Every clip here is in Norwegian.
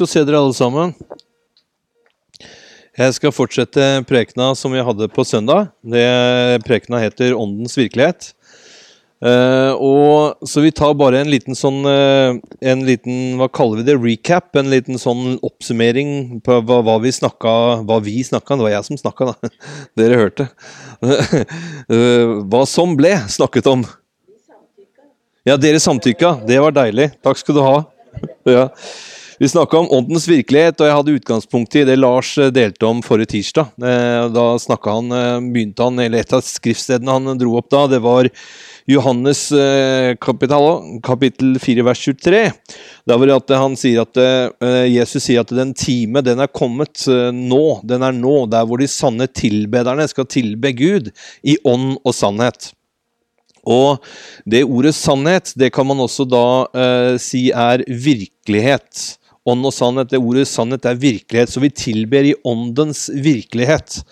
kult å se dere alle sammen. Jeg skal fortsette prekena som vi hadde på søndag. Det Prekena heter 'Åndens virkelighet'. Uh, og Så vi tar bare en liten sånn uh, En liten, hva kaller vi det, recap? En liten sånn oppsummering på hva, hva vi snakka Hva vi snakka Det var jeg som snakka, da. Dere hørte. uh, hva som ble snakket om. Ja, dere samtykka. Det var deilig. Takk skal du ha. ja. Vi snakka om åndens virkelighet, og jeg hadde utgangspunkt i det Lars delte om forrige tirsdag. Da han, begynte han, eller Et av skriftstedene han dro opp da, det var Johannes eh, kapittel 4, vers 23. Der hvor han sier at, eh, Jesus sier at den time den er kommet eh, nå. Den er nå, der hvor de sanne tilbederne skal tilbe Gud i ånd og sannhet. Og det ordet sannhet, det kan man også da eh, si er virkelighet. Ånd og sannhet, det ordet sannhet er virkelighet. Så vi tilber i åndens virkelighet.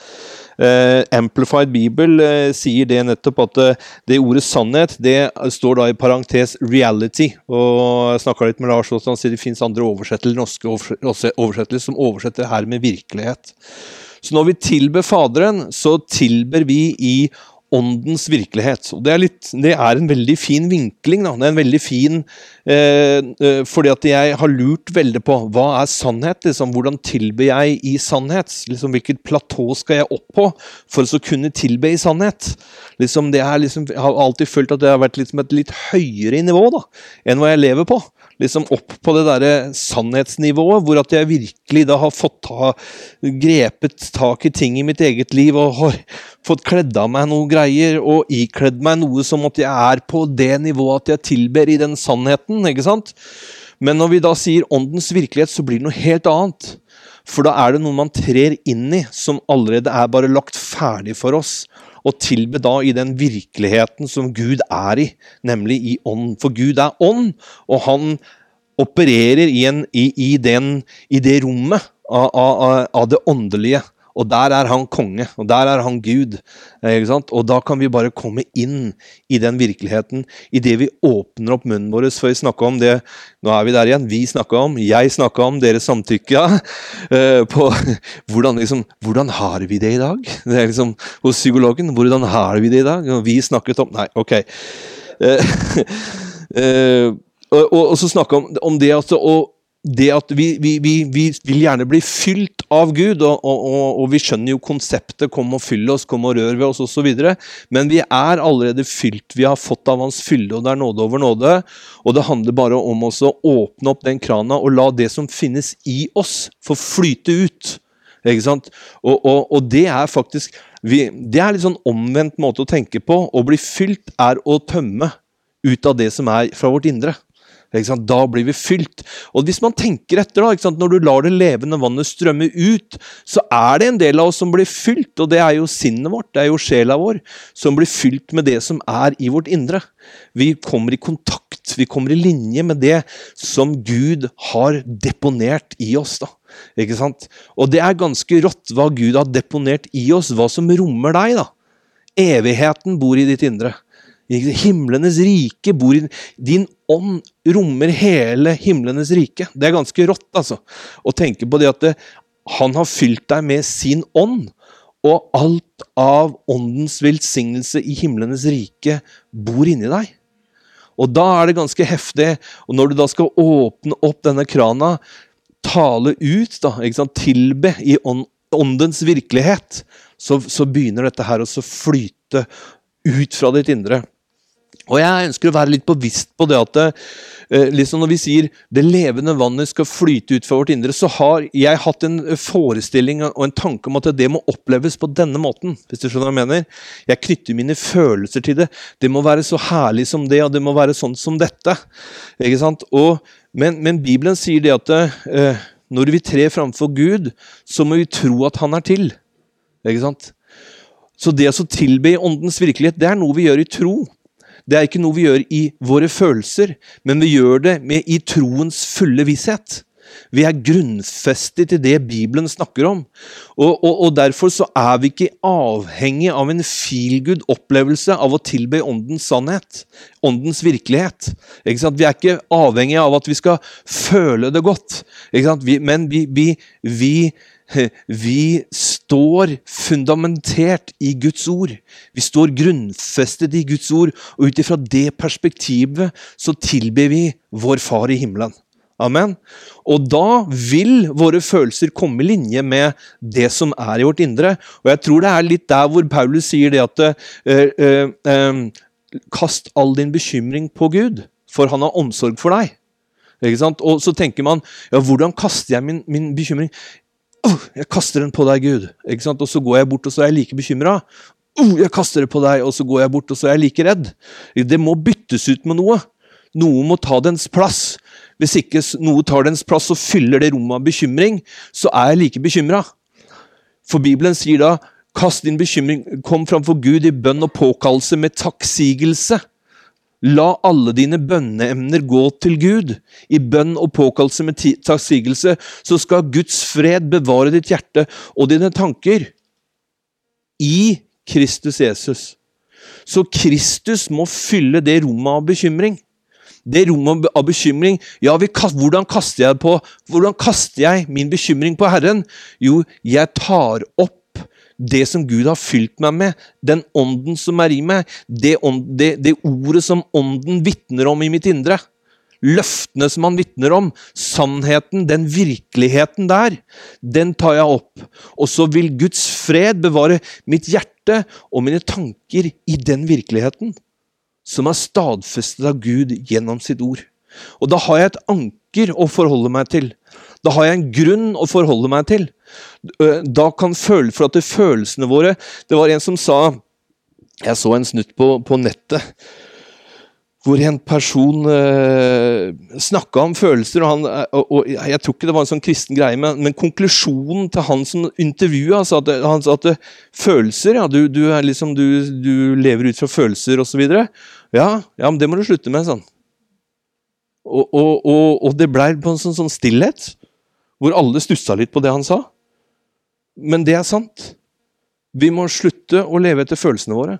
Uh, Amplified Bibel uh, sier det nettopp at uh, det ordet sannhet det står da i parentes 'reality'. og Jeg snakka litt med Lars også, han sier det fins andre oversettelser, norske oversettelser som oversetter her med virkelighet. Så når vi tilber Faderen, så tilber vi i åndens virkelighet. Og det er, litt, det er en veldig fin vinkling. Da. Det er en veldig fin eh, eh, Fordi at jeg har lurt veldig på hva er sannhet? Liksom, hvordan tilber jeg i sannhet? Liksom, hvilket platå skal jeg opp på for å kunne tilbe i sannhet? Liksom, liksom, jeg har alltid følt at det har vært liksom et litt høyere nivå da, enn hva jeg lever på liksom opp på det derre sannhetsnivået, hvor at jeg virkelig da har fått ta, grepet tak i ting i mitt eget liv og har fått kledd av meg noen greier og ikledd meg noe som at jeg er på det nivået at jeg tilber i den sannheten. ikke sant? Men når vi da sier åndens virkelighet, så blir det noe helt annet. For da er det noe man trer inn i, som allerede er bare lagt ferdig for oss og tilbe da i den virkeligheten som Gud er i, nemlig i ånd. For Gud er ånd, og han opererer i, en, i, i, den, i det rommet av, av, av det åndelige. Og der er han konge, og der er han Gud. Og da kan vi bare komme inn i den virkeligheten idet vi åpner opp munnen vår. For vi snakke om det Nå er vi der igjen. Vi snakka om, jeg snakka om, dere samtykka. Uh, på hvordan, liksom, hvordan har vi det i dag? Det er liksom hos psykologen. Hvordan har vi det i dag? Og vi snakket om Nei, ok. Uh, uh, og, og, og, så snakke om, om det å det at vi, vi, vi, vi, vil gjerne bli fylt av Gud, og, og, og, vi skjønner jo konseptet 'kom og fyll oss', 'kom og rør ved oss' osv., men vi er allerede fylt. Vi har fått av Hans fylle, og det er nåde over nåde. Og det handler bare om å åpne opp den krana og la det som finnes i oss, få flyte ut. Ikke sant? Og, og det er faktisk vi, Det er litt sånn omvendt måte å tenke på. Å bli fylt er å tømme ut av det som er fra vårt indre. Da blir vi fylt. Og hvis man tenker etter, da, når du lar det levende vannet strømme ut, så er det en del av oss som blir fylt, og det er jo sinnet vårt, det er jo sjela vår, som blir fylt med det som er i vårt indre. Vi kommer i kontakt, vi kommer i linje med det som Gud har deponert i oss. da. Ikke sant? Og det er ganske rått hva Gud har deponert i oss, hva som rommer deg. da. Evigheten bor i ditt indre. Himlenes rike bor i Din ånd rommer hele himlenes rike. Det er ganske rått, altså. Å tenke på det at det, han har fylt deg med sin ånd. Og alt av åndens velsignelse i himlenes rike bor inni deg. Og da er det ganske heftig. Og når du da skal åpne opp denne krana, tale ut, da, tilbe i åndens virkelighet, så, så begynner dette her å flyte ut fra ditt indre. Og jeg ønsker å være litt bevisst på det at eh, liksom når vi sier 'det levende vannet skal flyte ut fra vårt indre', så har jeg hatt en forestilling og en tanke om at det må oppleves på denne måten. hvis du skjønner hva Jeg mener. Jeg knytter mine følelser til det. Det må være så herlig som det, og det må være sånn som dette. Ikke sant? Og, men, men, Bibelen sier det at eh, når vi trer framfor Gud, så må vi tro at Han er til. Ikke sant? Så det å tilbe i åndens virkelighet, det er noe vi gjør i tro. Det er ikke noe vi gjør i våre følelser, men vi gjør det med, i troens fulle visshet. Vi er grunnfestet i det Bibelen snakker om. Og, og, og Derfor så er vi ikke avhengig av en feelgood opplevelse av å tilbe åndens sannhet. Åndens virkelighet. Vi er ikke avhengig av at vi skal føle det godt. Vi, men vi, vi, vi vi står fundamentert i Guds ord. Vi står grunnfestet i Guds ord, og ut ifra det perspektivet så tilber vi vår Far i himmelen. Amen. Og da vil våre følelser komme i linje med det som er i vårt indre. Og jeg tror det er litt der hvor Paulus sier det at uh, uh, uh, Kast all din bekymring på Gud, for han har omsorg for deg. Og så tenker man ja, hvordan kaster jeg min, min bekymring? Oh, jeg kaster den på deg, Gud. Og så går jeg bort, og så er jeg like bekymra. Oh, jeg kaster det på deg, og så går jeg bort, og så er jeg like redd. Det må byttes ut med noe. Noe må ta dens plass. Hvis ikke noe tar dens plass og fyller det rommet av bekymring, så er jeg like bekymra. For Bibelen sier da Kast din bekymring, kom framfor Gud i bønn og påkallelse med takksigelse. La alle dine bønneemner gå til Gud. I bønn og påkallelse med takksigelse, så skal Guds fred bevare ditt hjerte og dine tanker i Kristus Jesus. Så Kristus må fylle det rommet av bekymring det rommet av bekymring ja, vi, hvordan, kaster jeg på, hvordan kaster jeg min bekymring på Herren? Jo, jeg tar opp det som Gud har fylt meg med, den ånden som er i meg, det, ånd, det, det ordet som ånden vitner om i mitt indre. Løftene som han vitner om, sannheten, den virkeligheten der, den tar jeg opp. Og så vil Guds fred bevare mitt hjerte og mine tanker i den virkeligheten som er stadfestet av Gud gjennom sitt ord. Og da har jeg et anker å forholde meg til. Da har jeg en grunn å forholde meg til. Da kan føle, For at det følelsene våre Det var en som sa Jeg så en snutt på, på nettet hvor en person eh, snakka om følelser. Og, han, og, og, Jeg tror ikke det var en sånn kristen greie, men, men konklusjonen til han som intervjua, han sa at følelser ja, du, du, liksom, du, du, lever ut fra følelser osv. Ja, ja, men det må du slutte med, sånn. Og, og, det blei på en sånn, sånn stillhet, hvor alle stussa litt på det han sa. Men det er sant. Vi må slutte å leve etter følelsene våre.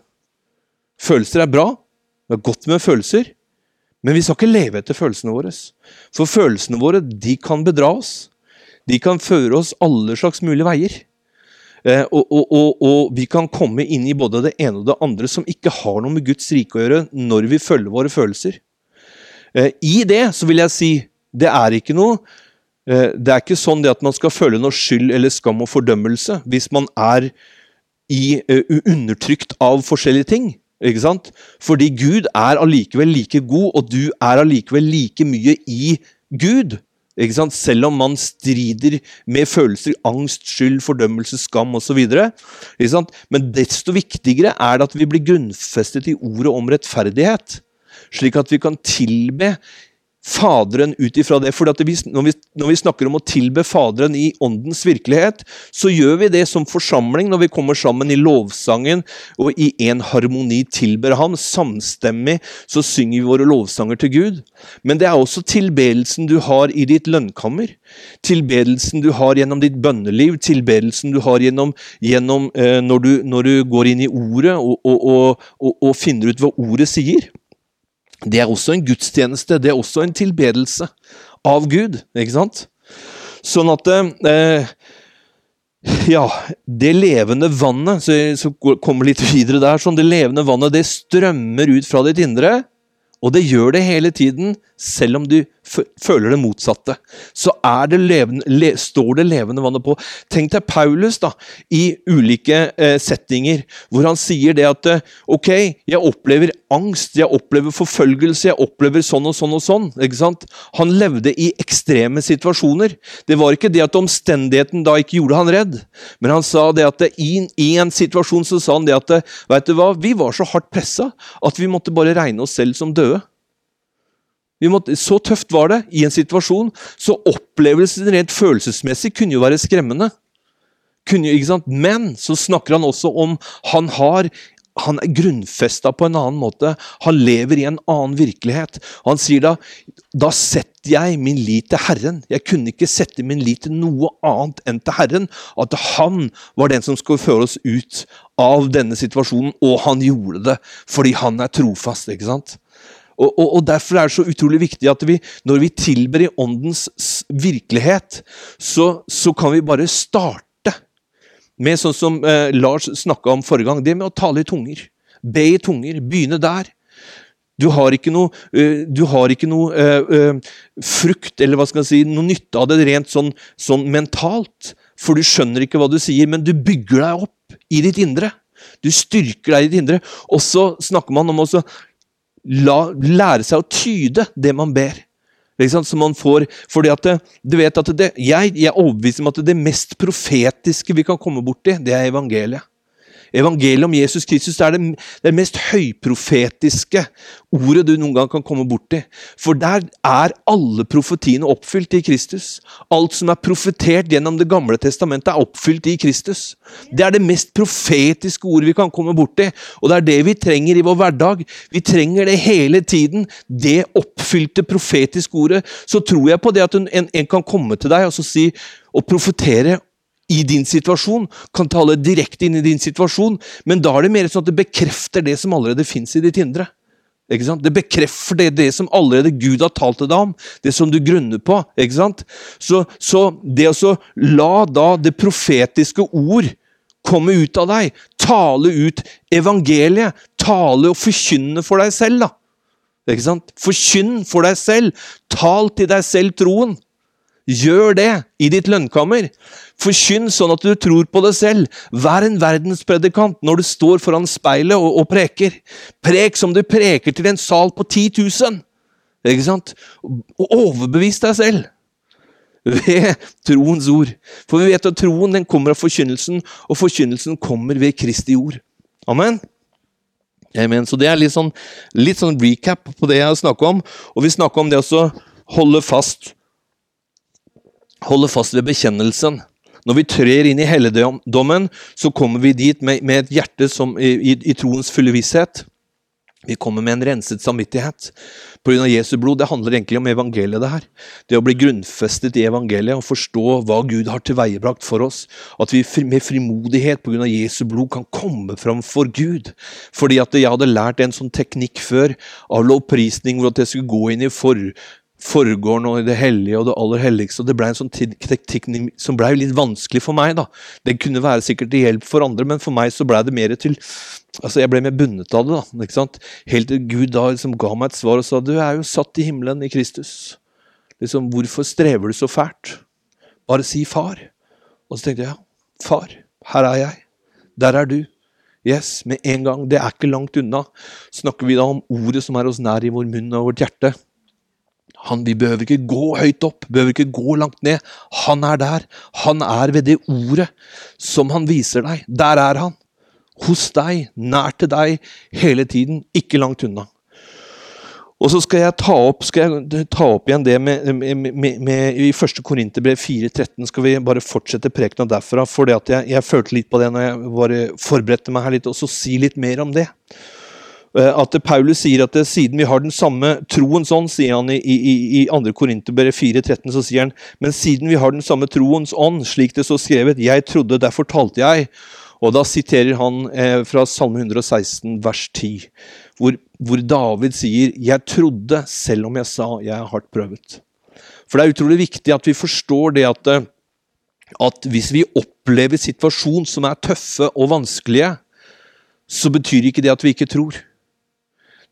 Følelser er bra, det er godt med følelser, men vi skal ikke leve etter følelsene våre. For følelsene våre de kan bedra oss. De kan føre oss alle slags mulige veier. Eh, og, og, og, og, vi kan komme inn i både det ene og det andre som ikke har noe med Guds rike å gjøre, når vi følger våre følelser. Eh, I det så vil jeg si det er ikke noe Det er ikke sånn at man skal føle noe skyld eller skam og fordømmelse hvis man er i, uh, undertrykt av forskjellige ting. Ikke sant? Fordi Gud er allikevel like god, og du er allikevel like mye i Gud. Ikke sant? Selv om man strider med følelser, angst, skyld, fordømmelse, skam osv. Men desto viktigere er det at vi blir grunnfestet i ordet om rettferdighet. Slik at vi kan tilbe Faderen ut ifra det. For når vi, når vi, snakker om å tilbe Faderen i åndens virkelighet, så gjør vi det som forsamling når vi kommer sammen i lovsangen og i en harmoni tilber ham. Samstemmig så synger vi våre lovsanger til Gud. Men det er også tilbedelsen du har i ditt lønnkammer. Tilbedelsen du har gjennom ditt bønneliv, tilbedelsen du har gjennom, gjennom eh, når, du, når, du, går inn i ordet og, og, og, og finner ut hva ordet sier. Det er også en gudstjeneste, det er også en tilbedelse av Gud. ikke sant? Sånn at eh, Ja, det levende vannet så, så kommer litt videre der, sånn, Det levende vannet det strømmer ut fra ditt indre, og det gjør det hele tiden, selv om du føler det motsatte, så det levende, le, står det levende vannet på. Tenk deg Paulus da, i ulike eh, settinger, hvor han sier det at eh, ok, jeg opplever angst, jeg opplever forfølgelse, jeg opplever sånn og sånn og sånn. ikke sant? Han levde i ekstreme situasjoner. Det var ikke det at omstendigheten da ikke gjorde han redd, men han sa det at i, i en situasjon så sa han det at vet du hva, vi var så hardt pressa at vi måtte bare regne oss selv som døde. Måtte, så tøft var det i en situasjon. Så opplevelsen rent følelsesmessig kunne jo være skremmende. Kunne, Men så snakker han også om han har han er grunnfesta på en annen måte. Han lever i en annen virkelighet. Han sier da da setter jeg min lit til Herren. Jeg kunne ikke sette min lit til noe annet enn til Herren. At han var den som skulle føre oss ut av denne situasjonen, og han gjorde det fordi han er trofast. ikke sant? Og, og, og, Derfor er det så utrolig viktig at vi, når vi tilber i åndens virkelighet, så, så kan vi bare starte med sånn som eh, Lars snakka om forrige gang, det med å tale i tunger. Be i tunger. Begynne der. Du har ikke noe, uh, har ikke noe uh, uh, frukt eller hva skal jeg si, noe nytte av det rent sånn, sånn, mentalt. For du skjønner ikke hva du sier, men du bygger deg opp i ditt indre. Du styrker deg i ditt indre. Og så snakker man om å lære seg å tyde det man ber. Så man får, fordi at du vet at det, jeg, jeg er overbevist om at det mest profetiske vi kan komme borti, det er evangeliet. Evangeliet om Jesus Kristus er det, det mest høyprofetiske ordet du noen gang kan komme borti. For der er alle profetiene oppfylt i Kristus. Alt som er profetert gjennom Det gamle testamentet, er oppfylt i Kristus. Det er det mest profetiske ordet vi kan komme borti, og det er det vi trenger i vår hverdag. Vi trenger det hele tiden. Det oppfylte profetiske ordet. Så tror jeg på det at en, en kan komme til deg og si og profetere i din situasjon, kan tale direkte inn i din situasjon, men da er det mer sånn at det bekrefter det som allerede fins i ditt indre. Det bekrefter det, det, som allerede Gud har talt til deg om, det som du grunner på. Så, så, det å la da det profetiske ord komme ut av deg, tale ut evangeliet, tale og forkynne for deg selv, da. Forkynn for deg selv, tal til deg selv troen. Gjør det i ditt lønnkammer. Forkynn sånn at du tror på det selv. Vær en verdenspredikant når du står foran speilet og, og, preker. Prek som du preker til en sal på 10 000. Ikke sant? Og overbevis deg selv ved troens ord. For vi vet at troen den kommer av forkynnelsen, og forkynnelsen kommer ved Kristi ord. Amen. Amen. Så det er litt sånn, litt sånn recap på det jeg har snakket om. Og vi snakker om det å holde fast holder fast ved bekjennelsen. Når vi trer inn i helligdommen, så kommer vi dit med, med et hjerte som, i, i, i, troens fulle visshet. Vi kommer med en renset samvittighet. Pga. Jesu blod. Det handler egentlig om evangeliet. Det her. Det å bli grunnfestet i evangeliet og forstå hva Gud har tilveiebrakt for oss. At vi med frimodighet pga. Jesu blod kan komme fram for Gud. Fordi at jeg hadde lært en sånn teknikk før av lovprisning, hvor at jeg skulle gå inn i for, foregår nå i det hellige og det aller helligste. og Det ble en sånn teknikk som ble litt vanskelig for meg. da. Det kunne være sikkert til hjelp for andre, men for meg så ble det mer til altså Jeg ble mer bundet av det. da, ikke sant? Helt til Gud da liksom ga meg et svar og sa du er jo satt i himmelen i Kristus. Liksom, Hvorfor strever du så fælt? Bare si far. Og så tenkte jeg ja, far, her er jeg. Der er du. Yes, med en gang. Det er ikke langt unna. Snakker vi da om ordet som er oss nær i vår munn og vårt hjerte. Han, vi behøver ikke gå høyt opp, behøver ikke gå langt ned. Han er der. Han er ved det ordet som han viser deg. Der er han. Hos deg, nær til deg, hele tiden. Ikke langt unna. Og så skal jeg ta opp, jeg ta opp igjen det med, med, med, med I første Korinterbrev 4.13 skal vi bare fortsette prekena derfra. For jeg, jeg, følte litt på det når jeg bare forberedte meg her litt, og så si litt mer om det. Eh, at Paulus sier at det, siden vi har den samme troens ånd, sier han i, i, i 2. Korinterbrev 4,13, så sier han men siden vi har den samme troens ånd, slik det så skrevet, jeg trodde, derfor talte jeg. Og da siterer han eh, fra Salme 116, vers 10, hvor, hvor, David sier, 'Jeg trodde, selv om jeg sa jeg er hardt prøvet'. For det er utrolig viktig at vi forstår det at, eh, at hvis vi opplever situasjoner som er tøffe og vanskelige, så betyr ikke det at vi ikke tror.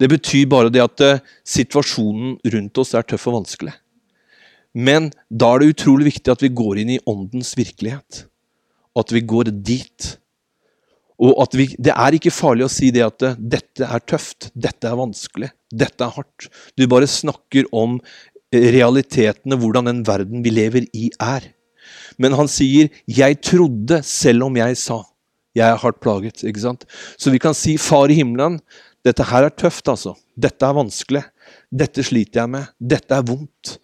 Det betyr bare det at eh, situasjonen rundt oss er tøff og vanskelig. Men da er det utrolig viktig at vi går inn i åndens virkelighet. At vi går dit. Og at vi, Det er ikke farlig å si det at eh, dette er tøft, dette er vanskelig, dette er hardt. Du bare snakker om eh, realitetene, hvordan den verden vi lever i, er. Men han sier 'jeg trodde, selv om jeg sa'. Jeg er hardt plaget. ikke sant? Så vi kan si 'Far i himmelen', dette her er tøft, altså. Dette er vanskelig. Dette sliter jeg med. Dette er vondt.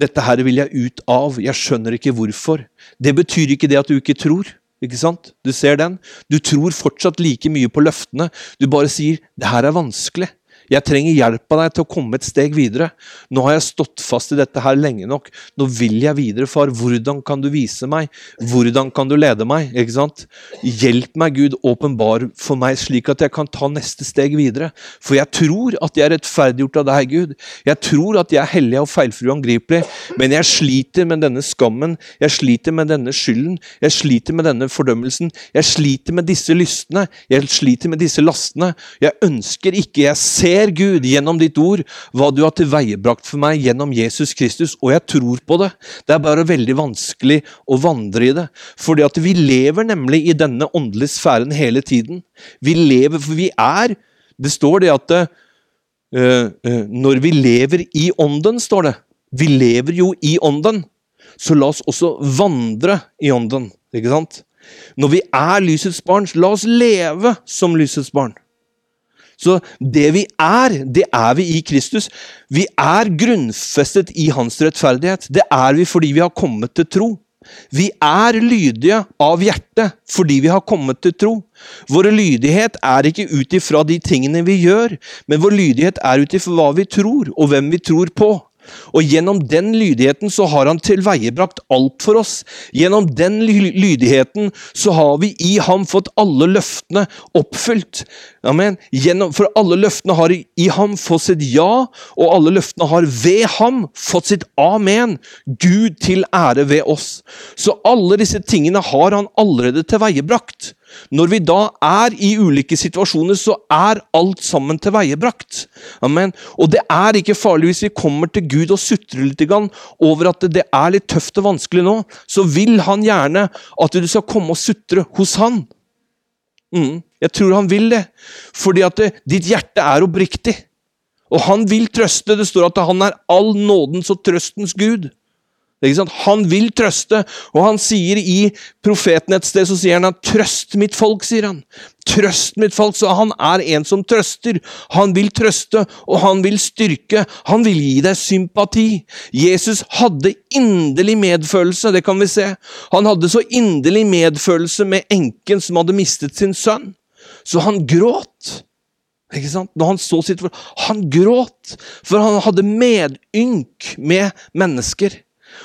Dette her vil jeg ut av. Jeg skjønner ikke hvorfor. Det betyr ikke det at du ikke tror. Ikke sant? Du ser den. Du tror fortsatt like mye på løftene. Du bare sier 'det her er vanskelig'. Jeg trenger hjelp av deg til å komme et steg videre. Nå har jeg stått fast i dette her lenge nok. Nå vil jeg videre, far. Hvordan kan du vise meg? Hvordan kan du lede meg? Ikke sant? Hjelp meg, Gud. Åpenbar for meg, slik at jeg kan ta neste steg videre. For jeg tror at jeg er rettferdiggjort av deg, Gud. Jeg tror at jeg er hellig og feilfri og angripelig, men jeg sliter med denne skammen. Jeg sliter med denne skylden. Jeg sliter med denne fordømmelsen. Jeg sliter med disse lystne. Jeg sliter med disse lastene. Jeg ønsker ikke, jeg ser ser, Gud, gjennom ditt ord, hva du har tilveiebrakt for meg gjennom Jesus Kristus, og jeg tror på det. Det er bare veldig vanskelig å vandre i det. Fordi at vi lever nemlig i denne åndelige sfæren hele tiden. Vi lever, for vi er Det står det at uh, uh, når vi lever i ånden, står det. Vi lever jo i ånden. Så la oss også vandre i ånden. Ikke sant? Når vi er lysets barn, la oss leve som lysets barn. Så det vi er, det er vi i Kristus. Vi er grunnfestet i hans rettferdighet. Det er vi fordi vi har kommet til tro. Vi er lydige av hjertet fordi vi har kommet til tro. Vår lydighet er ikke ut ifra de tingene vi gjør, men vår lydighet er ut ifra hva vi tror, og hvem vi tror på. Og gjennom den lydigheten så har han tilveiebrakt alt for oss. Gjennom den lydigheten så har vi i ham fått alle løftene oppfylt. Amen. Gjennom, for alle løftene har i ham fått sitt ja, og alle løftene har ved ham fått sitt amen. Gud til ære ved oss. Så alle disse tingene har han allerede tilveiebrakt. Når vi da er i ulike situasjoner, så er alt sammen tilveiebrakt. Amen. Og det er ikke farlig hvis vi kommer til Gud og sutrer litt over at det er litt tøft og vanskelig nå. Så vil han gjerne at du skal komme og sutre hos han. Mm, jeg tror han vil det, fordi at det, ditt hjerte er oppriktig. Og han vil trøste. Det står at han er all nådens og trøstens Gud. Han vil trøste, og han sier i profeten et sted så sier han 'trøst mitt folk', sier han. Trøst mitt folk, så han er en som trøster. Han vil trøste, og han vil styrke. Han vil gi deg sympati. Jesus hadde inderlig medfølelse, det kan vi se. Han hadde så inderlig medfølelse med enken som hadde mistet sin sønn. Så han gråt. Ikke sant? Når Han så sitt Han gråt, for han hadde medynk med mennesker.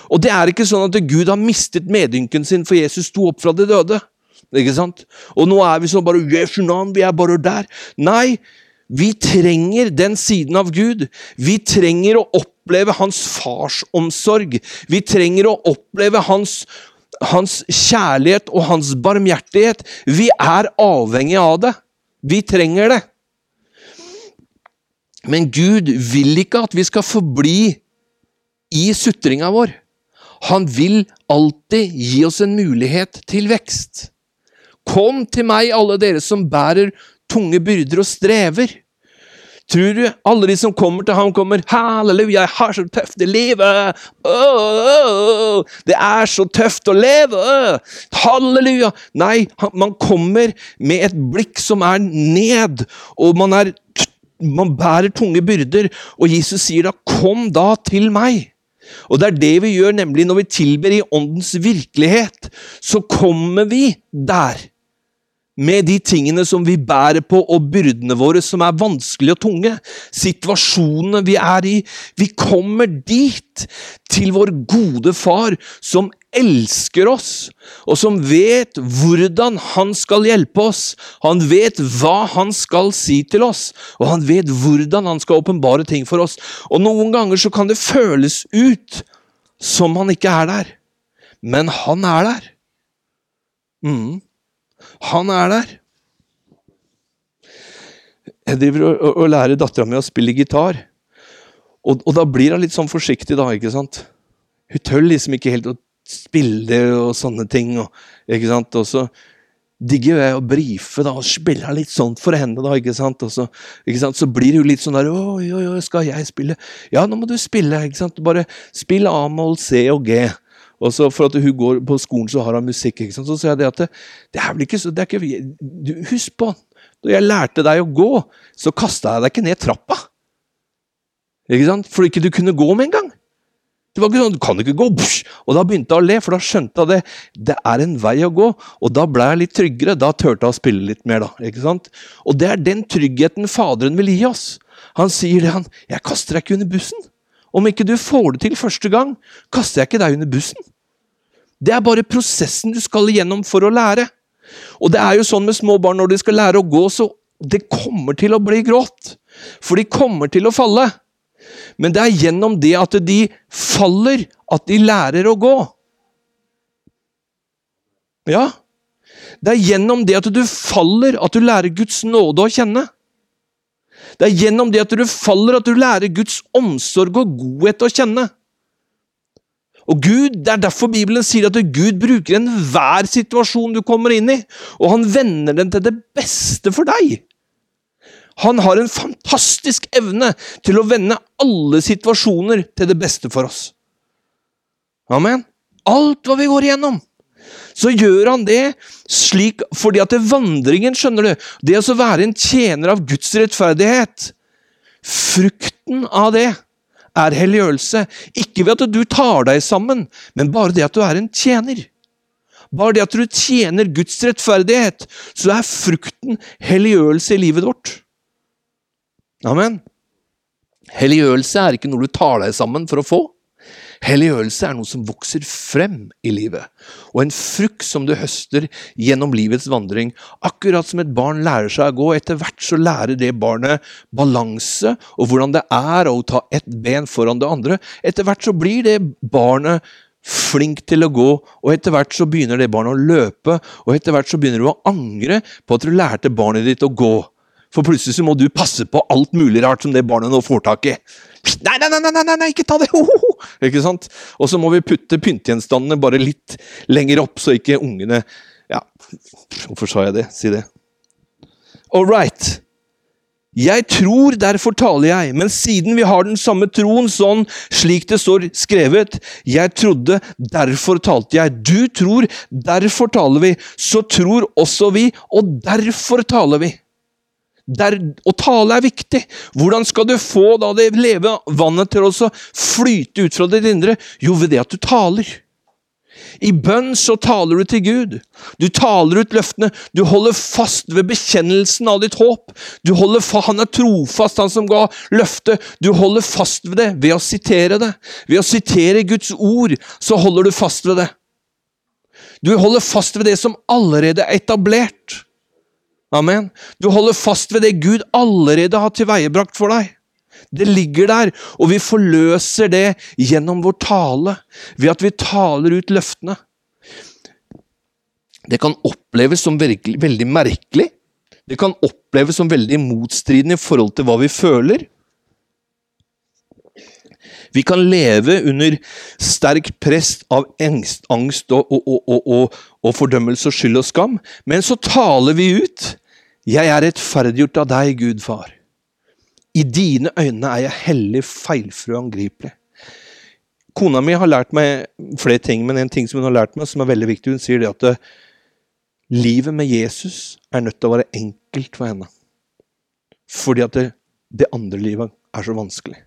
Og det er ikke sånn at Gud har mistet medynken sin for Jesus sto opp fra de døde. Ikke sant? Og nå er vi sånn bare Jesu navn, vi er bare der. Nei, vi trenger den siden av Gud. Vi trenger å oppleve hans farsomsorg. Vi trenger å oppleve hans, hans kjærlighet og hans barmhjertighet. Vi er avhengig av det. Vi trenger det. Men Gud vil ikke at vi skal forbli i sutringa vår. Han vil alltid gi oss en mulighet til vekst. Kom til meg, alle dere som bærer tunge byrder og strever. Tror du alle de som kommer til ham, kommer 'Halleluja, jeg har så tøft i livet'. Oh, Oh, oh, det er så tøft å leve! Halleluja! Nei, man kommer med et blikk som er ned, og man, er, man bærer tunge byrder. Og Jesus sier da 'Kom da til meg'. Og det er det vi gjør, nemlig når vi tilber i åndens virkelighet. Så kommer vi der med de tingene som vi bærer på, og byrdene våre som er vanskelige og tunge. Situasjonene vi er i. Vi kommer dit, til vår gode far, som elsker oss, og som vet hvordan han skal hjelpe oss. Han vet hva han skal si til oss, og han vet hvordan han skal åpenbare ting for oss. Og noen ganger så kan det føles ut som han ikke er der, men han er der. Mm. Han er der. Jeg driver og, lærer dattera mi å spille gitar. Og, og, da blir hun litt sånn forsiktig, da. ikke sant? Hun tør liksom ikke helt å spille og sånne ting. Og, ikke sant? Og så digger jeg å brife da, og spille litt sånn for henne. da, ikke sant? Og så, ikke sant? så blir hun litt sånn der Oi, oi, oi, skal jeg spille? Ja, nå må du spille. ikke sant? Bare spill A-moll, C og G. Og så For at hun går på skolen, så har hun musikk. ikke sant? Så sier jeg det at det, det er vel ikke så det er ikke, du, Husk på, da jeg lærte deg å gå, så kasta jeg deg ikke ned trappa. Ikke sant? For ikke du kunne gå med en gang. Det var ikke sånn, du kan ikke gå! Og da begynte jeg å le, for da skjønte jeg det. Det er en vei å gå. Og da ble jeg litt tryggere. Da turte jeg å spille litt mer, da. ikke sant? Og det er den tryggheten Faderen vil gi oss. Han sier det, han. 'Jeg kaster deg ikke under bussen'. Om ikke du får det til første gang, kaster jeg ikke deg under bussen. Det er bare prosessen du skal igjennom for å lære. Og det er jo sånn med små barn når de skal lære å gå, så det kommer til å bli gråt. For de kommer til å falle. Men det er gjennom det at de faller, at de lærer å gå. Ja. Det er gjennom det at du faller, at du lærer Guds nåde å kjenne. Det er gjennom det at du faller, at du lærer Guds omsorg og godhet å kjenne. Og Gud, Det er derfor Bibelen sier at Gud bruker enhver situasjon du kommer inn i, og han vender den til det beste for deg. Han har en fantastisk evne til å vende alle situasjoner til det beste for oss. Amen. Alt hva vi går igjennom, så gjør han det slik fordi at det vandringen, skjønner du, det å være en tjener av Guds rettferdighet Frukten av det er helliggjørelse. Ikke ved at du tar deg sammen, men bare det at du er en tjener. Bare det at du tjener Guds rettferdighet, så er frukten helliggjørelse i livet vårt. Amen. Helliggjørelse er ikke noe du tar deg sammen for å få. Helliggjørelse er noe som vokser frem i livet, og en frukt som du høster gjennom livets vandring. Akkurat som et barn lærer seg å gå, etter hvert så lærer det barnet balanse og hvordan det er å ta ett ben foran det andre. Etter hvert så blir det barnet flink til å gå, og etter hvert så begynner det barnet å løpe, og etter hvert så begynner du å angre på at du lærte barnet ditt å gå. For plutselig så må du passe på alt mulig rart som det barnet nå får tak i. Nei, nei, nei, nei, nei, ikke ta det! Ikke sant? Og så må vi putte pyntegjenstandene bare litt lenger opp, så ikke ungene Ja, hvorfor sa jeg det? Si det. All right. Jeg tror, derfor taler jeg, men siden vi har den samme troen, sånn slik det står skrevet Jeg trodde, derfor talte jeg. Du tror, derfor taler vi. Så tror også vi, og derfor taler vi. Der, å tale er viktig. Hvordan skal du få da det leve vannet til å flyte ut fra ditt indre? Jo, ved det at du taler. I bønn så taler du til Gud. Du taler ut løftene. Du holder fast ved bekjennelsen av ditt håp. Du holder fa Han er trofast, han som ga løftet. Du holder fast ved det ved å sitere det. Ved å sitere Guds ord, så holder du fast ved det. Du holder fast ved det som allerede er etablert. Amen. Du holder fast ved det Gud allerede har tilveiebrakt for deg. Det ligger der, og vi forløser det gjennom vår tale, ved at vi taler ut løftene. Det kan oppleves som veldig, veldig merkelig. Det kan oppleves som veldig motstridende i forhold til hva vi føler. Vi kan leve under sterk press av engst, angst og, og, og, og, fordømmelse og skyld og skam, men så taler vi ut. Jeg er rettferdiggjort av deg, Gud far. I dine øyne er jeg hellig, feilfrø og angripelig. Kona mi har lært meg flere ting, men en ting som hun har lært meg som er veldig viktig, hun sier det at eh, livet med Jesus er nødt til å være enkelt for henne. Fordi at det, det andre livet er så vanskelig.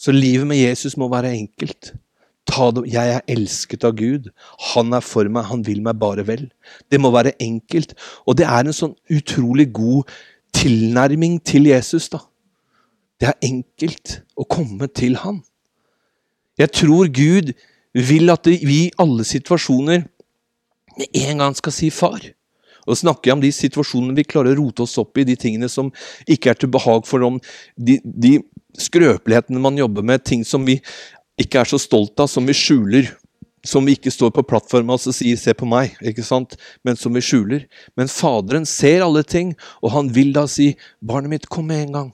Så livet med Jesus må være enkelt. Jeg er elsket av Gud. Han er for meg, han vil meg bare vel. Det må være enkelt. Og det er en sånn utrolig god tilnærming til Jesus, da. Det er enkelt å komme til han. Jeg tror Gud vil at vi i alle situasjoner med en gang skal si far. Og snakker jeg om de situasjonene vi klarer å rote oss opp i, de tingene som ikke er til behag for dem, de, de skrøpelighetene man jobber med, ting som vi ikke er så stolt av, som vi skjuler. Som vi ikke står på plattforma og sier 'se på meg', ikke sant? men som vi skjuler. Men Faderen ser alle ting, og han vil da si 'barnet mitt, kom med en gang'.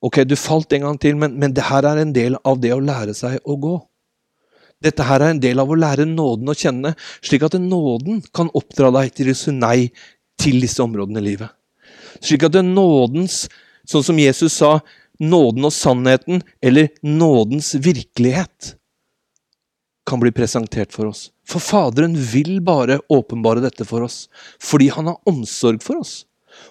Ok, du falt en gang til, men, men det her er en del av det å lære seg å gå. Dette her er en del av å lære nåden å kjenne, slik at nåden kan oppdra deg til å si nei til disse områdene i livet. Slik at nådens, sånn som Jesus sa, nåden og sannheten, eller nådens virkelighet, kan bli presentert for oss. For Faderen vil bare åpenbare dette for oss, fordi han har omsorg for oss.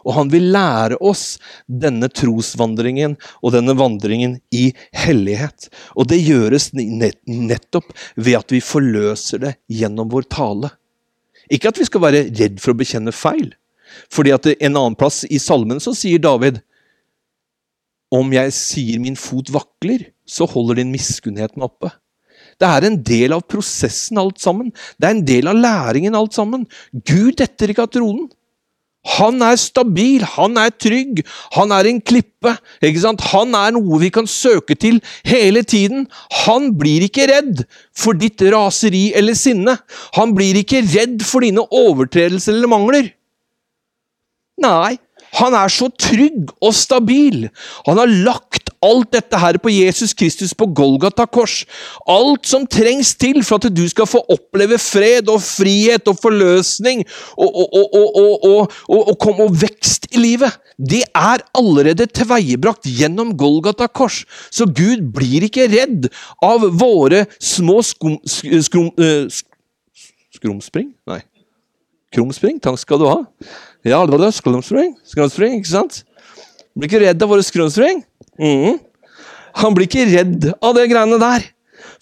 Og han vil lære oss denne trosvandringen og denne vandringen i hellighet. Og det gjøres nettopp ved at vi forløser det gjennom vår tale. Ikke at vi skal være redd for å bekjenne feil. Fordi at En annen plass i salmen så sier David om jeg sier min fot vakler, så holder din miskunnhet meg oppe. Det er en del av prosessen, alt sammen. Det er en del av læringen, alt sammen. Gud detter ikke av tronen. Han er stabil, han er trygg, han er en klippe. ikke sant? Han er noe vi kan søke til hele tiden. Han blir ikke redd for ditt raseri eller sinne. Han blir ikke redd for dine overtredelser eller mangler. Nei, han er så trygg og stabil. Han har lagt alt dette her på Jesus Kristus på Golgata kors. Alt som trengs til for at du skal få oppleve fred og frihet og forløsning og, og, og, og vekst i livet. Det er allerede tilveiebrakt gjennom Golgata kors. Så Gud blir ikke redd av våre små skum, skrum, uh, skrumspring? Nei. Krumspring, takk skal du ha. Ja, det var det. Skrumspring, skrumspring, ikke sant? Blir ikke redd av våre skrumspring. Mm. Han blir ikke redd av det greiene der.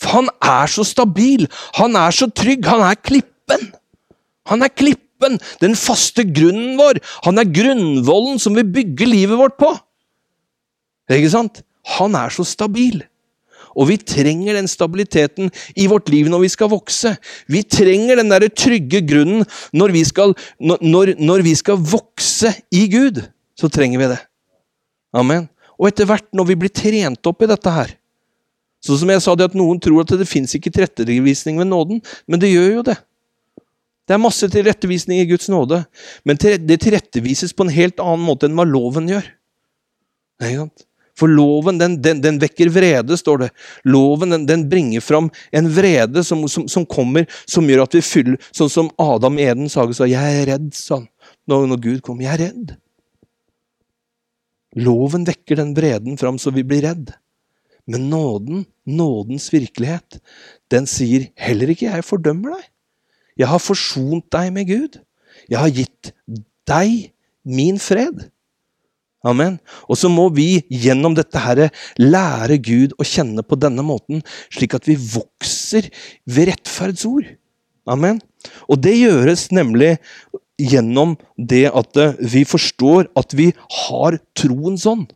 For han er så stabil, han er så trygg, han er klippen. Han er klippen, den faste grunnen vår. Han er grunnvollen som vi bygger livet vårt på. Ikke sant? Han er så stabil. Og vi trenger den stabiliteten i vårt liv når vi skal vokse. Vi trenger den der trygge grunnen når vi, skal, når, når vi skal vokse i Gud. Så trenger vi det. Amen. Og etter hvert, når vi blir trent opp i dette her Sånn som jeg sa, det at noen tror at det fins ikke tilrettevisning ved nåden, men det gjør jo det. Det er masse tilrettevisning i Guds nåde, men det tilrettevises på en helt annen måte enn hva loven gjør. Ikke sant? For loven den, den, den, vekker vrede, står det. Loven den, den bringer fram en vrede som, som, som, kommer, som gjør at vi fyller Sånn som Adam i Edens hage sa 'Jeg er redd', sa han. Når, når Gud kom. 'Jeg er redd'. Loven vekker den vreden fram så vi blir redd. Men nåden, nådens virkelighet, den sier heller ikke 'jeg fordømmer deg'. Jeg har forsont deg med Gud. Jeg har gitt deg min fred. Amen. Og så må vi gjennom dette her lære Gud å kjenne på denne måten, slik at vi vokser ved rettferdsord. Amen. Og det gjøres nemlig gjennom det at vi forstår at vi har troens ånd.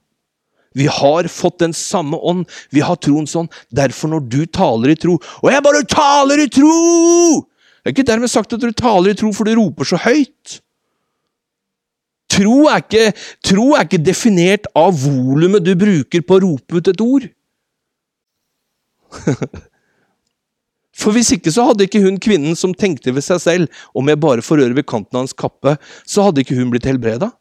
Vi har fått den samme ånd. Vi har troens ånd. Derfor, når du taler i tro Og jeg bare taler i tro! Det er ikke dermed sagt at du taler i tro for du roper så høyt. Tro er ikke, tro er ikke definert av volumet du bruker på å rope ut et ord. For hvis ikke så hadde ikke hun kvinnen som tenkte ved seg selv om jeg bare får røre ved kanten av hans kappe, så hadde ikke hun blitt helbreda.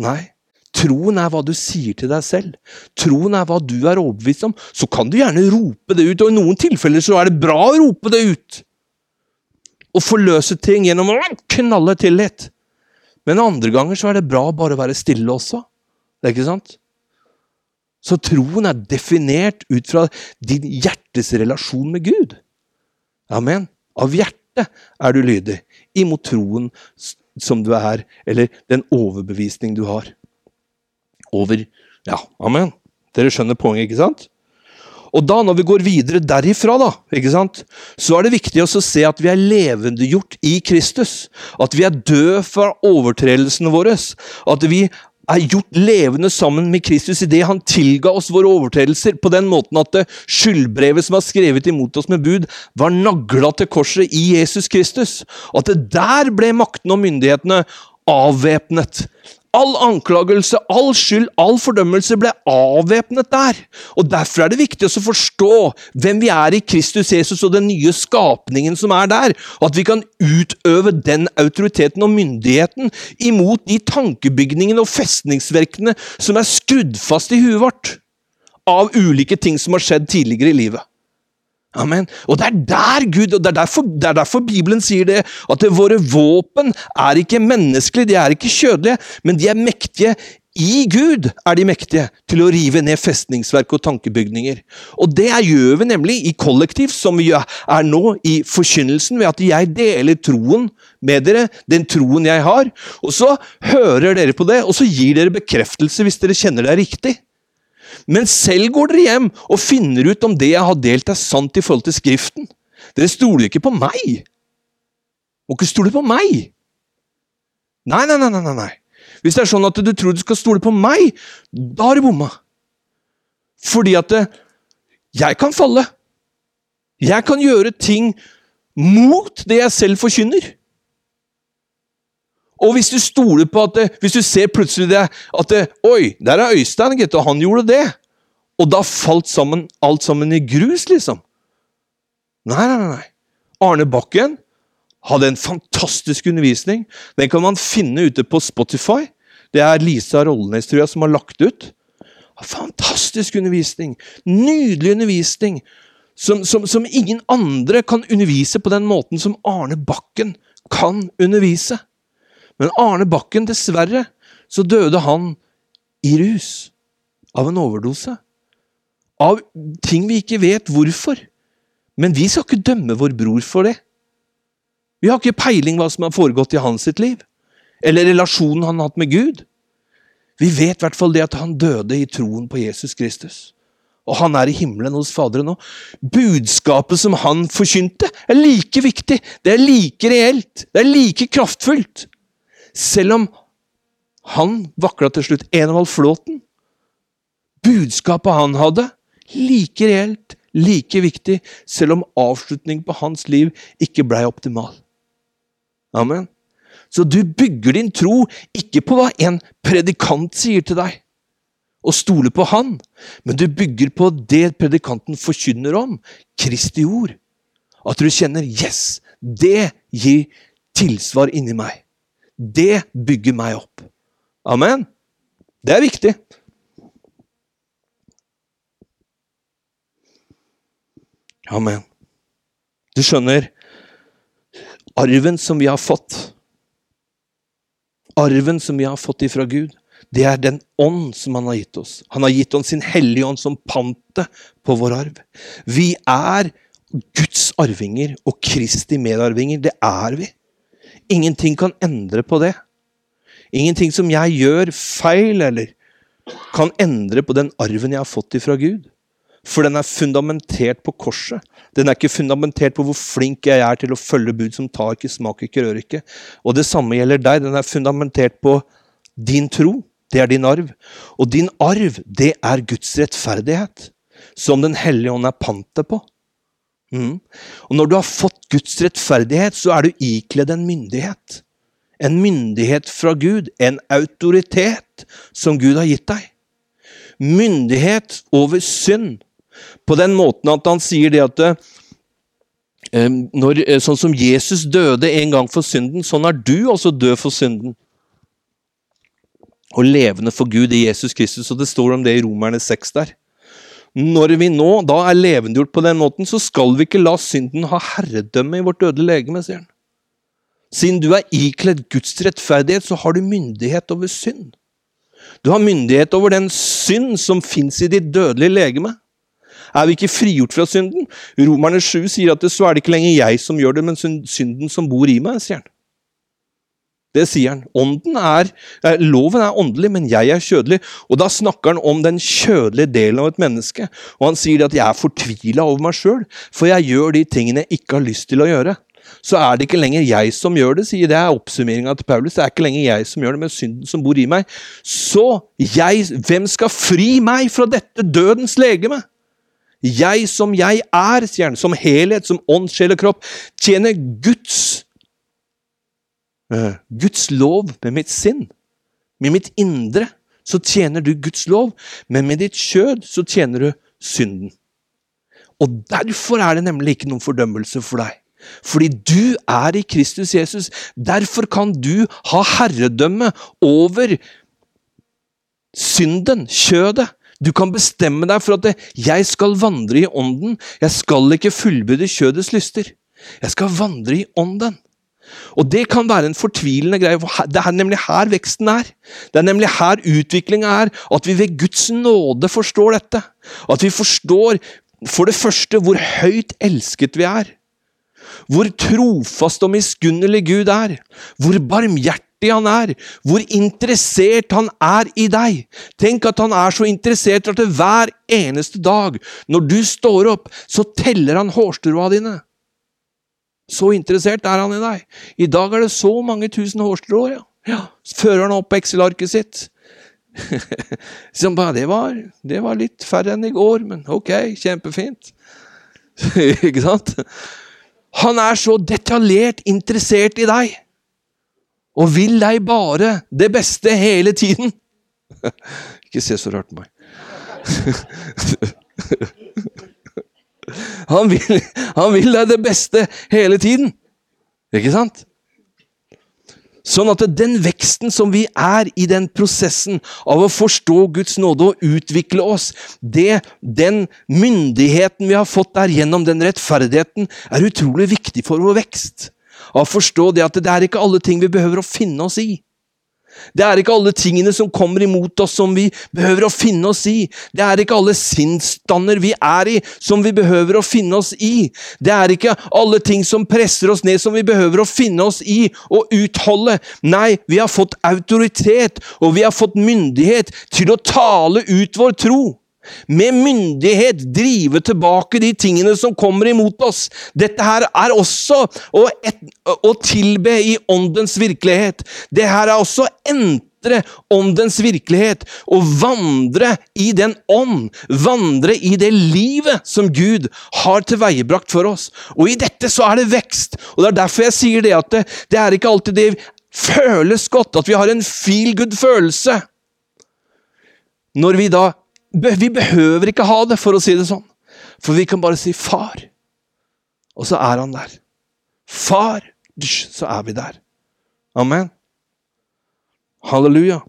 Nei. Troen er hva du sier til deg selv. Troen er hva du er overbevist om. Så kan du gjerne rope det ut, og i noen tilfeller så er det bra å rope det ut. Og forløse ting gjennom å knalle tillit. Men andre ganger så er det bra bare å være stille også. Det er ikke sant? Så troen er definert ut fra din hjertes relasjon med Gud. Amen. Av hjertet er du lydig, imot troen som du er, eller den overbevisning du har. Over Ja, amen. Dere skjønner poenget, ikke sant? Og da, når vi går videre derifra, da, ikke sant, så er det viktig å se at vi er levendegjort i Kristus. At vi er døde fra overtredelsene våre. At vi er gjort levende sammen med Kristus idet han tilga oss våre overtredelser, på den måten at skyldbrevet som er skrevet imot oss med bud, var nagla til korset i Jesus Kristus. At det der ble makten og myndighetene avvæpnet. All anklagelse, all skyld, all fordømmelse ble avvæpnet der. Og Derfor er det viktig å forstå hvem vi er i Kristus Jesus og den nye skapningen som er der. Og at vi kan utøve den autoriteten og myndigheten imot de tankebygningene og festningsverkene som er skrudd fast i huet vårt av ulike ting som har skjedd tidligere i livet. Amen. Og det er der Gud, og det er, derfor, det er derfor Bibelen sier det, at det, våre våpen er ikke menneskelige, de er ikke kjødelige, men de er mektige i Gud er de mektige til å rive ned festningsverk og tankebygninger. Og det gjør vi nemlig i kollektiv, som vi er nå i forkynnelsen, ved at jeg deler troen med dere, den troen jeg har. Og så hører dere på det, og så gir dere bekreftelse hvis dere kjenner det er riktig. Men selv går dere hjem og finner ut om det jeg har delt, er sant i forhold til Skriften. Dere stoler ikke på meg. Må ikke stole på meg. Nei, nei, nei, nei, nei. Hvis det er sånn at du tror du skal stole på meg, da har du bomma. Fordi at eh, jeg kan falle. Jeg kan gjøre ting mot det jeg selv forkynner. Og hvis du stoler på at det, Hvis du ser plutselig det, at det, Oi, der er Øystein, gitt, og han gjorde det. Og da falt sammen, alt sammen i grus, liksom. Nei, nei, nei. Arne Bakken hadde en fantastisk undervisning. Den kan man finne ute på Spotify. Det er Lisa Rollenes, tror jeg, som har lagt ut. Fantastisk undervisning! Nydelig undervisning! Som, som, som, ingen andre kan undervise på den måten som Arne Bakken kan undervise. Men Arne Bakken, dessverre, så døde han i rus. Av en overdose. Av ting vi ikke vet hvorfor. Men vi skal ikke dømme vår bror for det. Vi har ikke peiling hva som har foregått i hans sitt liv, eller relasjonen han har hatt med Gud. Vi vet i hvert fall det at han døde i troen på Jesus Kristus. Og han er i himmelen hos Faderen nå. Budskapet som han forkynte, er like viktig, det er like reelt, det er like kraftfullt. Selv om han vakla til slutt Enevald Flåten. Budskapet han hadde, like reelt, like viktig, selv om avslutningen på hans liv ikke blei optimal. Amen. Så du bygger din tro ikke på hva en predikant sier til deg, og stoler på han, men du bygger på det predikanten forkynner om, Kristi ord. At du kjenner 'yes', det gir tilsvar inni meg. Det bygger meg opp. Amen. Det er viktig. Amen. Du skjønner, arven som vi har fått, arven som vi har fått ifra Gud, det er den ånd som han har gitt oss. Han har gitt oss sin hellige ånd som pantet på vår arv. Vi er Guds arvinger og Kristi medarvinger. Det er vi. Ingenting kan endre på det. Ingenting som jeg gjør feil, eller kan endre på den arven jeg har fått ifra Gud. For den er fundamentert på korset. Den er ikke fundamentert på hvor flink jeg er til å følge bud som tar ikke, smaker ikke, rører ikke. Og det samme gjelder deg. Den er fundamentert på din tro. Det er din arv. Og din arv, det er Guds rettferdighet. Som Den hellige ånd er pantet på. Mm. Og når du har fått Guds rettferdighet, så er du ikledd en myndighet. En myndighet fra Gud. En autoritet som Gud har gitt deg. Myndighet over synd på den måten at han sier det at eh, når, eh, Sånn som Jesus døde en gang for synden, sånn er du også død for synden. Og levende for Gud i Jesus Kristus. Og det står om det i Romerne 6 der. Når vi nå da er levendegjort på den måten, så skal vi ikke la synden ha herredømme i vårt dødelige legeme, sier han. Siden du er ikledd Guds rettferdighet, så har du myndighet over synd. Du har myndighet over den synd som fins i ditt dødelige legeme. Er vi ikke frigjort fra synden? Romerne 7 sier at det, så er det ikke lenger jeg som gjør det, men synden som bor i meg, sier han. Det sier han. Ånden er, eh, Loven er åndelig, men jeg er kjødelig. Og Da snakker han om den kjødelige delen av et menneske. Og Han sier at jeg er fortvila over meg sjøl, for jeg gjør de tingene jeg ikke har lyst til å gjøre. Så er det ikke lenger jeg som gjør det, sier det er oppsummeringa til Paulus. Det er ikke lenger jeg som gjør det, men synden som bor i meg. Så jeg, hvem skal fri meg fra dette dødens legeme? Jeg som jeg er, sier han, som helhet, som ånd, sjel og kropp, tjener Guds Guds lov med mitt sinn. Med mitt indre så tjener du Guds lov, men med ditt kjød så tjener du synden. Og derfor er det nemlig ikke noen fordømmelse for deg. Fordi du er i Kristus Jesus. Derfor kan du ha herredømme over synden, kjødet. Du kan bestemme deg for at 'jeg skal vandre i ånden'. Jeg skal ikke fullbyrde kjødets lyster. Jeg skal vandre i ånden. Og det kan være en fortvilende greie. for Det er nemlig her veksten er. Det er nemlig her utviklinga er. At vi ved Guds nåde forstår dette. At vi forstår for det første hvor høyt elsket vi er. Hvor trofast og miskunnelig Gud er. Hvor barmhjertig han er, hvor interessert han er i deg. Tenk at han er så interessert at hver eneste dag, når du står opp, så teller han hårstrået dine. Så interessert er han i deg. I dag er det så mange tusen hårstrå. Ja. ja. Fører han opp Excel-arket sitt. så bare, det, var, det var litt færre enn i går, men ok, kjempefint. Ikke sant? Han er så detaljert interessert i deg og vil deg bare det beste hele tiden. Ikke se så rart på meg. Han vil, han vil deg det beste hele tiden. Ikke sant? Sånn at den veksten som vi er i den prosessen av å forstå Guds nåde og utvikle oss, det, den myndigheten vi har fått der gjennom den rettferdigheten, er utrolig viktig for vår vekst av å forstå det at det er ikke alle ting vi behøver å finne oss i. Det er ikke alle tingene som kommer imot oss som vi behøver å finne oss i. Det er ikke alle sinnsstander vi er i som vi behøver å finne oss i. Det er ikke alle ting som presser oss ned som vi behøver å finne oss i og utholde. Nei, vi har fått autoritet, og vi har fått myndighet til å tale ut vår tro med myndighet drive tilbake de tingene som kommer imot oss. Dette her er også å, et, å tilbe i åndens virkelighet. Det her er også entre åndens virkelighet. og vandre i den ånd. Vandre i det livet som Gud har tilveiebrakt for oss. Og i dette så er det vekst. Og det er derfor jeg sier det at det, det er ikke alltid det føles godt, at vi har en feel good-følelse. Når vi da vi behøver ikke ha det, for å si det sånn. For vi kan bare si 'far', og så er han der. Far, så er vi der. Amen. Halleluja.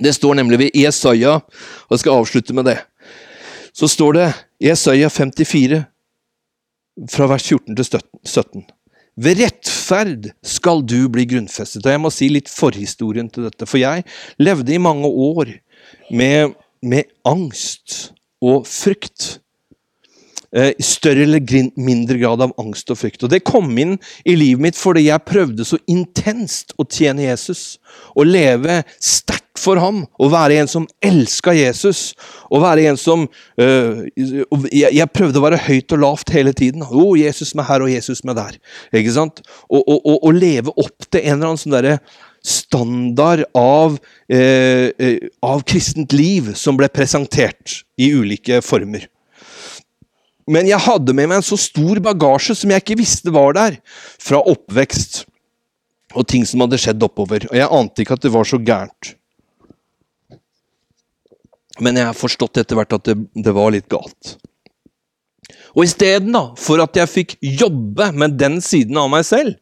Det står nemlig ved Jesaja, og jeg skal avslutte med det. Så står det Jesaja 54, fra vers 14 til 17. Ved rettferd skal du bli grunnfestet. Og jeg må si litt forhistorien til dette. For jeg levde i mange år med med angst og frykt. Eh, I større eller mindre grad av angst og frykt. Og Det kom inn i livet mitt fordi jeg prøvde så intenst å tjene Jesus. Å leve sterkt for ham. Å være en som elska Jesus. Å være en som øh, jeg, prøvde å være høyt og lavt hele tiden. Å, Jesus med her og Jesus med der. Ikke sant? Og, og, og, og leve opp til en eller annen sånn derre standard av, eh, eh, av kristent liv som ble presentert i ulike former. Men jeg hadde med meg en så stor bagasje som jeg ikke visste var der, fra oppvekst og ting som hadde skjedd oppover. Og jeg ante ikke at det var så gærent. Men jeg har forstått etter hvert at det, det var litt galt. Og istedenfor at jeg fikk jobbe med den siden av meg selv,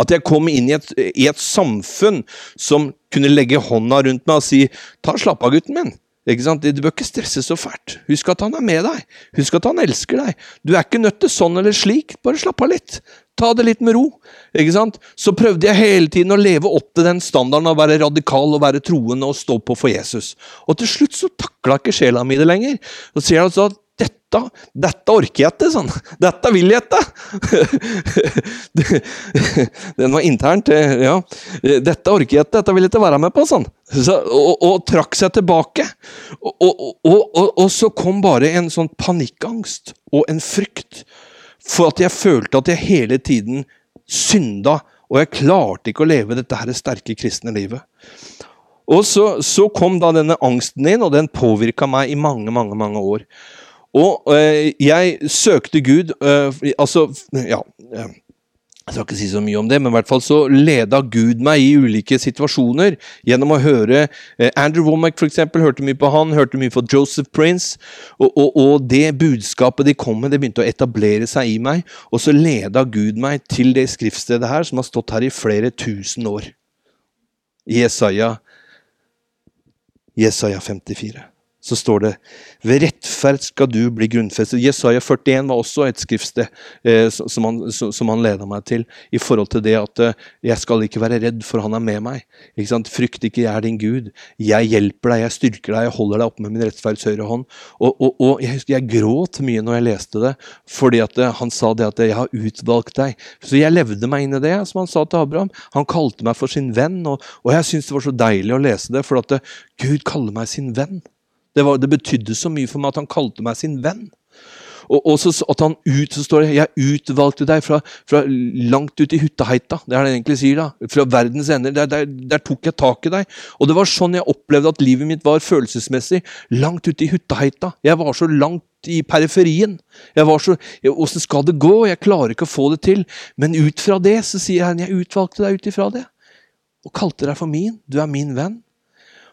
at jeg kom inn i et, i et, samfunn som kunne legge hånda rundt meg og si 'ta slapp av, gutten min'. Ikke sant? Du bør ikke stresse så fælt. Husk at han er med deg. Husk at han elsker deg. Du er ikke nødt til sånn eller slik. Bare slapp av litt. Ta det litt med ro. Ikke sant? Så prøvde jeg hele tiden å leve opp til den standarden å være radikal og være troende og stå på for Jesus. Og til slutt så takla ikke sjela mi det lenger. Så sier jeg altså at dette, dette orker jeg ikke, sånn. Dette vil jeg ikke! Den var internt, eh, ja. Dette orker jeg ikke, dette vil jeg ikke være med på, sånn. Så, og, og, trakk seg tilbake. Og, og, og, så kom bare en sånn panikkangst og en frykt for at jeg følte at jeg hele tiden synda, og jeg klarte ikke å leve dette her sterke kristne livet. Og så, så kom da denne angsten inn, og den påvirka meg i mange, mange, mange år. Og øh, jeg søkte Gud øh, Altså, ja øh, jeg skal ikke si så mye om det, men i hvert fall så leda Gud meg i ulike situasjoner gjennom å høre Andrew Womack eksempel, hørte mye på han, hørte mye på Joseph Prince. Og, og, og, det budskapet de kom med, det begynte å etablere seg i meg. Og så leda Gud meg til det skriftstedet her, som har stått her i flere tusen år. Jesaja, Jesaja 54. så står det ved rettferd skal du bli grunnfestet. Jesaja 41 var også et skriftsted eh, som, han, som han leda meg til. I forhold til det at eh, jeg skal ikke være redd, for han er med meg. Ikke sant? Frykt ikke, jeg er din Gud. Jeg hjelper deg, jeg styrker deg, jeg holder deg oppe med min rettferds høyre hånd. Og, og, og jeg jeg gråt mye når jeg leste det, fordi at eh, han sa det at jeg har utvalgt deg. Så jeg levde meg inn i det, som han sa til Abraham. Han kalte meg for sin venn, og, og jeg syntes det var så deilig å lese det, for at eh, Gud kaller meg sin venn. Det, var, det, betydde så mye for meg at han kalte meg sin venn. Og, også at han ut, så står det 'Jeg utvalgte deg fra, fra langt ut i Hutteheita'. Det er det han egentlig sier. da. Fra verdens ender. Der, der, der, tok jeg tak i deg. Og det var sånn jeg opplevde at livet mitt var følelsesmessig. Langt ute i Hutteheita. Jeg var så langt i periferien. Jeg var så, Åssen skal det gå? Jeg klarer ikke å få det til. Men ut fra det så sier han 'Jeg utvalgte deg ut ifra det'. Og kalte deg for min. Du er min venn.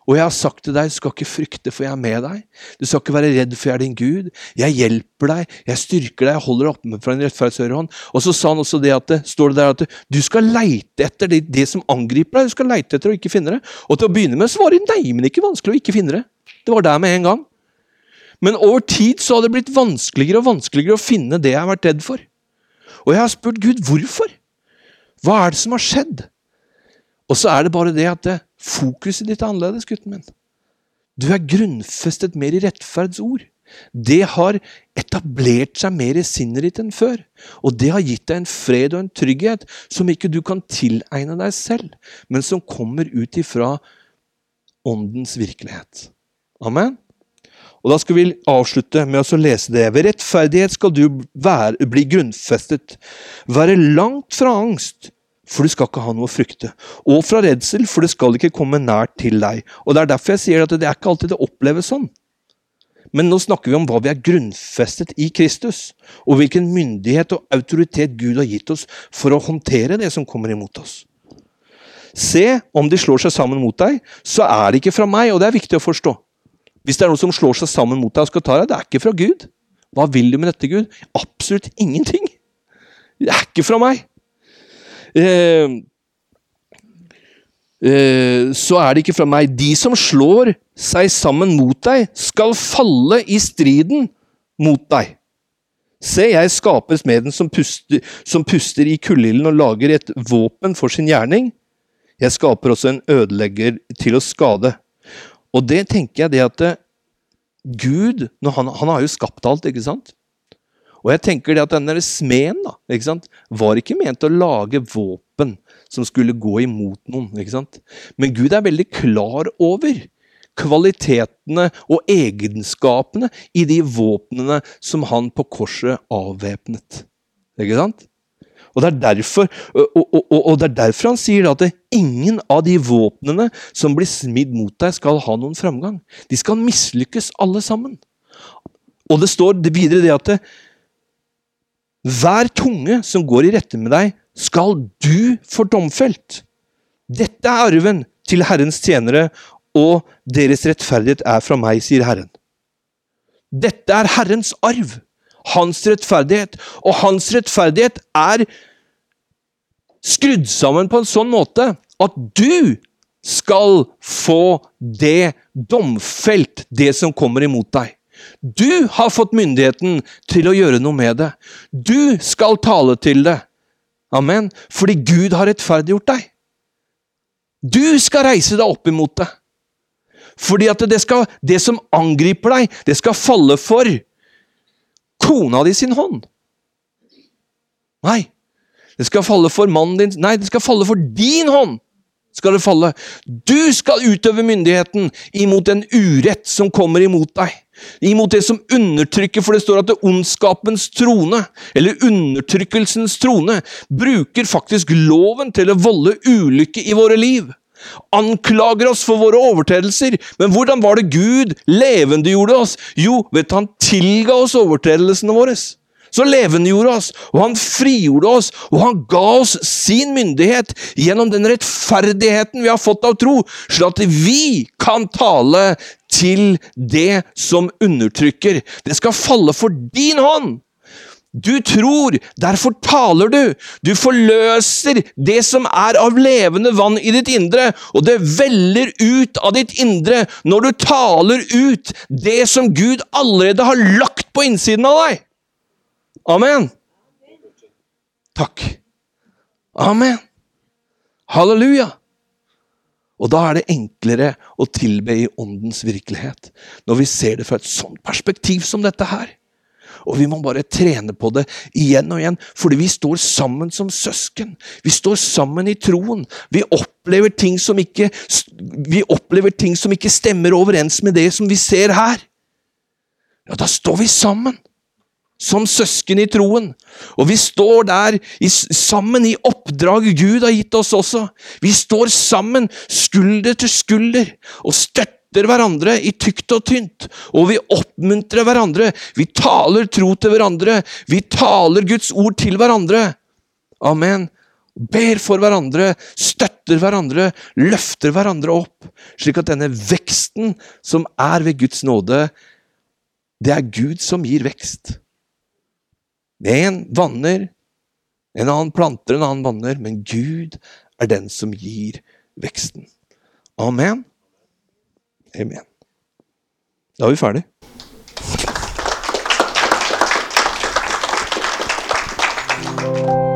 Og jeg har sagt til deg, du skal ikke frykte, for jeg er med deg. Du skal ikke være redd, for jeg er din Gud. Jeg hjelper deg, jeg styrker deg, jeg holder deg oppe fra din rettferdighets hånd. Og så sa han også det at står det der at du skal leite etter det, det, som angriper deg. Du skal leite etter og ikke finne det. Og til å begynne med så var det nei, men ikke vanskelig å ikke finne det. Det var der med en gang. Men over tid så har det blitt vanskeligere og vanskeligere å finne det jeg har vært redd for. Og jeg har spurt Gud hvorfor. Hva er det som har skjedd? Og så er det bare det at det, Fokuset ditt er annerledes, gutten min. Du er grunnfestet mer i rettferdsord. Det har etablert seg mer i sinnet ditt enn før. Og det har gitt deg en fred og en trygghet som ikke du kan tilegne deg selv, men som kommer ut ifra åndens virkelighet. Amen? Og Da skal vi avslutte med å lese det. Ved rettferdighet skal du være, bli grunnfestet. Være langt fra angst for du skal ikke ha noe å frykte. Og fra redsel, for det skal ikke komme nært til deg. Og Det er derfor jeg sier at det er ikke alltid det oppleves sånn. Men nå snakker vi om hva vi er grunnfestet i Kristus, og hvilken myndighet og autoritet Gud har gitt oss for å håndtere det som kommer imot oss. Se, om de slår seg sammen mot deg, så er det ikke fra meg, og det er viktig å forstå. Hvis det er noe som slår seg sammen mot deg og skal ta deg, det er ikke fra Gud. Hva vil du med dette, Gud? Absolutt ingenting. Det er ikke fra meg. Eh, eh, så er det ikke fra meg. De som slår seg sammen mot deg, skal falle i striden mot deg. Se, jeg skaper smeden som puster, som puster i kullilden og lager et våpen for sin gjerning. Jeg skaper også en ødelegger til å skade. Og det tenker jeg det at eh, Gud han, han har jo skapt alt, ikke sant? Og jeg tenker det at denne smeden da, ikke sant, var ikke ment å lage våpen som skulle gå imot noen. ikke sant? Men Gud er veldig klar over kvalitetene og egenskapene i de våpnene som han på korset avvæpnet. Ikke sant? Og det, derfor, og, og, og, det, er derfor, han sier at ingen av de våpnene som blir smidd mot deg, skal ha noen framgang. De skal mislykkes, alle sammen. Og det står videre det at hver tunge som går i rette med deg, skal du få domfelt. Dette er arven til Herrens tjenere, og deres rettferdighet er fra meg, sier Herren. Dette er Herrens arv, hans rettferdighet, og hans rettferdighet er skrudd sammen på en sånn måte at du skal få det domfelt, det som kommer imot deg. Du har fått myndigheten til å gjøre noe med det. Du skal tale til det. Amen. Fordi Gud har rettferdiggjort deg. Du skal reise deg opp imot det. Fordi at det, skal, det som angriper deg, det skal falle for kona di sin hånd. Nei. Det skal falle for mannen din Nei, det skal falle for din hånd skal det falle. Du skal utøve myndigheten imot en urett som kommer imot deg. Imot det som undertrykker, for det står at det ondskapens trone, eller undertrykkelsens trone, bruker faktisk loven til å volde ulykke i våre liv. Anklager oss for våre overtredelser, men hvordan var det Gud levendegjorde oss? Jo, ved at han tilga oss overtredelsene våre så levendegjorde oss, og han frigjorde oss, og han ga oss sin myndighet gjennom den rettferdigheten vi har fått av tro, slik at vi kan tale til det som undertrykker. Det skal falle for din hånd! Du tror, derfor taler du. Du forløser det som er av levende vann i ditt indre, og det veller ut av ditt indre når du taler ut det som Gud allerede har lagt på innsiden av deg. Amen. Takk. Amen. Halleluja. Og da er det enklere å tilbe i åndens virkelighet, når vi ser det fra et sånt perspektiv som dette her. Og vi må bare trene på det igjen og igjen, fordi vi står sammen som søsken. Vi står sammen i troen. Vi opplever ting som ikke, ting som ikke stemmer overens med det som vi ser her. Ja, da står vi sammen. Som søsken i troen. Og vi står der i, sammen i oppdraget Gud har gitt oss også. Vi står sammen, skulder til skulder, og støtter hverandre i tykt og tynt, og vi oppmuntrer hverandre. Vi taler tro til hverandre. Vi taler Guds ord til hverandre. Amen. Ber for hverandre, støtter hverandre, løfter hverandre opp, slik at denne veksten som er ved Guds nåde, det er Gud som gir vekst. En vanner, en annen planter, en annen vanner, men Gud er den som gir veksten. Amen. Amen. Da er vi ferdig. thank